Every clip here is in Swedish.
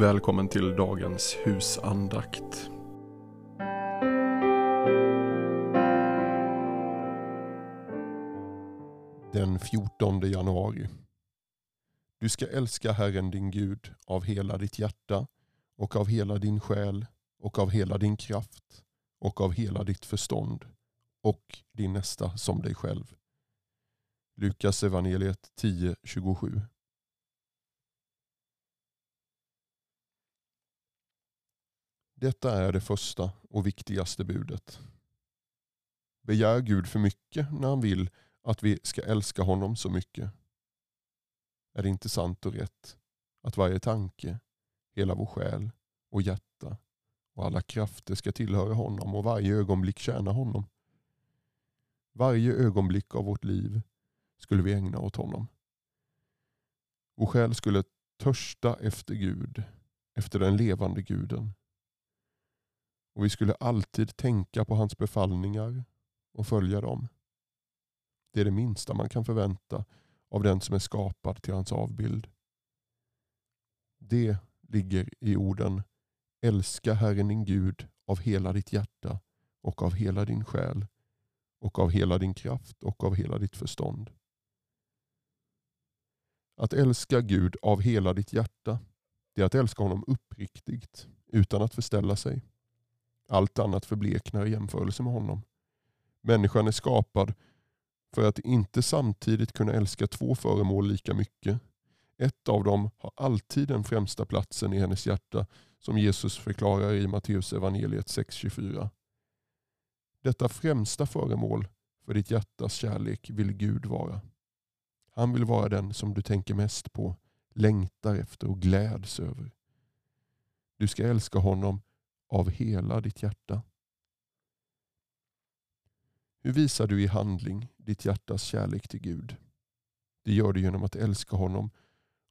Välkommen till dagens husandakt. Den 14 januari. Du ska älska Herren din Gud av hela ditt hjärta och av hela din själ och av hela din kraft och av hela ditt förstånd och din nästa som dig själv. Lukas evangeliet 10.27 Detta är det första och viktigaste budet. Begär Gud för mycket när han vill att vi ska älska honom så mycket? Är det inte sant och rätt att varje tanke, hela vår själ och hjärta och alla krafter ska tillhöra honom och varje ögonblick tjäna honom? Varje ögonblick av vårt liv skulle vi ägna åt honom. Vår själ skulle törsta efter Gud, efter den levande guden. Och vi skulle alltid tänka på hans befallningar och följa dem. Det är det minsta man kan förvänta av den som är skapad till hans avbild. Det ligger i orden Älska Herren din Gud av hela ditt hjärta och av hela din själ och av hela din kraft och av hela ditt förstånd. Att älska Gud av hela ditt hjärta, det är att älska honom uppriktigt, utan att förställa sig. Allt annat förbleknar i jämförelse med honom. Människan är skapad för att inte samtidigt kunna älska två föremål lika mycket. Ett av dem har alltid den främsta platsen i hennes hjärta som Jesus förklarar i Matteus evangeliet 6.24. Detta främsta föremål för ditt hjärtas kärlek vill Gud vara. Han vill vara den som du tänker mest på, längtar efter och gläds över. Du ska älska honom av hela ditt hjärta. Hur visar du i handling ditt hjärtas kärlek till Gud? Det gör du genom att älska honom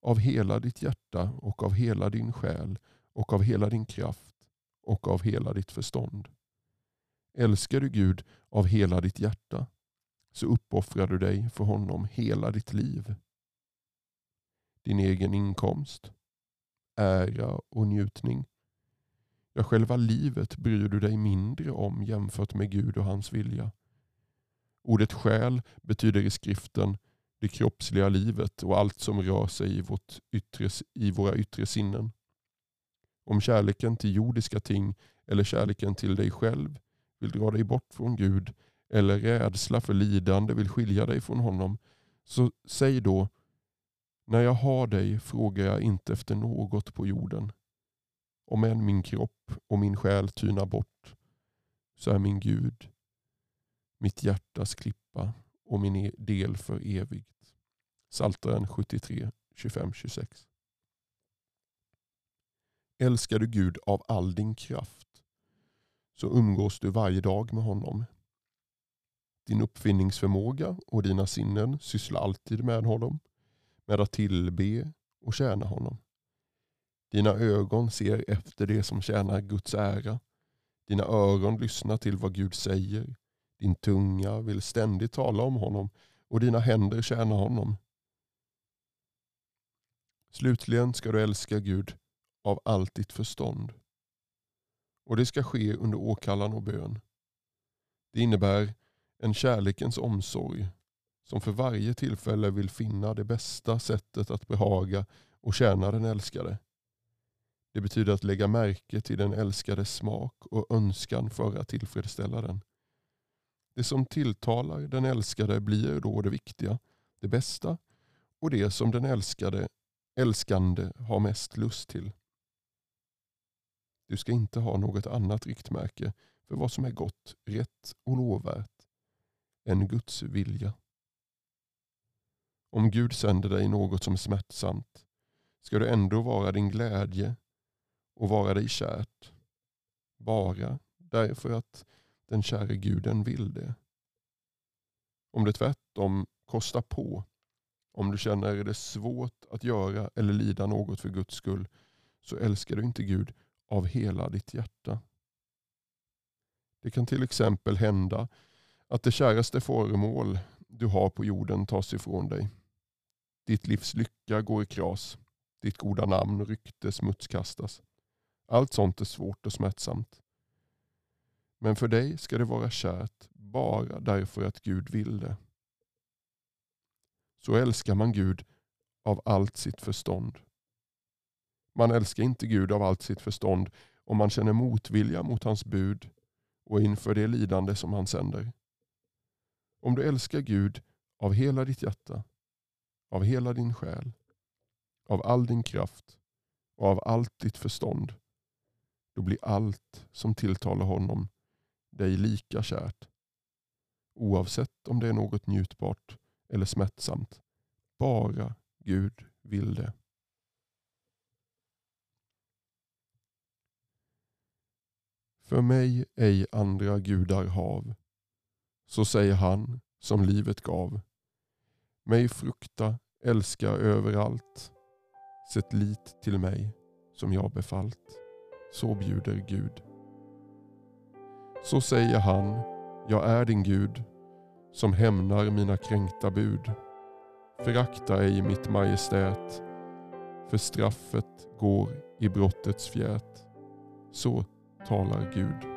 av hela ditt hjärta och av hela din själ och av hela din kraft och av hela ditt förstånd. Älskar du Gud av hela ditt hjärta så uppoffrar du dig för honom hela ditt liv. Din egen inkomst, ära och njutning. Ja, själva livet bryr du dig mindre om jämfört med Gud och hans vilja. Ordet själ betyder i skriften det kroppsliga livet och allt som rör sig i, vårt yttre, i våra yttre sinnen. Om kärleken till jordiska ting eller kärleken till dig själv vill dra dig bort från Gud eller rädsla för lidande vill skilja dig från honom, så säg då när jag har dig frågar jag inte efter något på jorden. Om än min kropp och min själ tynar bort så är min Gud mitt hjärtas klippa och min e-, del för evigt. Saltaren 73, 25-26. Älskar du Gud av all din kraft så umgås du varje dag med honom. Din uppfinningsförmåga och dina sinnen sysslar alltid med honom, med att tillbe och tjäna honom. Dina ögon ser efter det som tjänar Guds ära. Dina öron lyssnar till vad Gud säger. Din tunga vill ständigt tala om honom och dina händer tjänar honom. Slutligen ska du älska Gud av allt ditt förstånd. Och det ska ske under åkallan och bön. Det innebär en kärlekens omsorg som för varje tillfälle vill finna det bästa sättet att behaga och tjäna den älskade. Det betyder att lägga märke till den älskades smak och önskan för att tillfredsställa den. Det som tilltalar den älskade blir då det viktiga, det bästa och det som den älskade, älskande har mest lust till. Du ska inte ha något annat riktmärke för vad som är gott, rätt och lovvärt än Guds vilja. Om Gud sänder dig något som är smärtsamt ska det ändå vara din glädje och vara dig kärt. Bara därför att den käre guden vill det. Om det tvärtom kostar på, om du känner det svårt att göra eller lida något för Guds skull, så älskar du inte Gud av hela ditt hjärta. Det kan till exempel hända att det käraste föremål du har på jorden tas ifrån dig. Ditt livs lycka går i kras. Ditt goda namn och rykte smutskastas. Allt sånt är svårt och smärtsamt. Men för dig ska det vara kärt bara därför att Gud vill det. Så älskar man Gud av allt sitt förstånd. Man älskar inte Gud av allt sitt förstånd om man känner motvilja mot hans bud och inför det lidande som han sänder. Om du älskar Gud av hela ditt hjärta, av hela din själ, av all din kraft och av allt ditt förstånd, då blir allt som tilltalar honom dig lika kärt. Oavsett om det är något njutbart eller smärtsamt. Bara Gud vill det. För mig ej andra gudar hav. Så säger han som livet gav. Mig frukta, älska överallt. Sätt lit till mig som jag befallt. Så bjuder Gud. Så säger han, jag är din Gud som hämnar mina kränkta bud. Förakta ej mitt majestät, för straffet går i brottets fjät. Så talar Gud.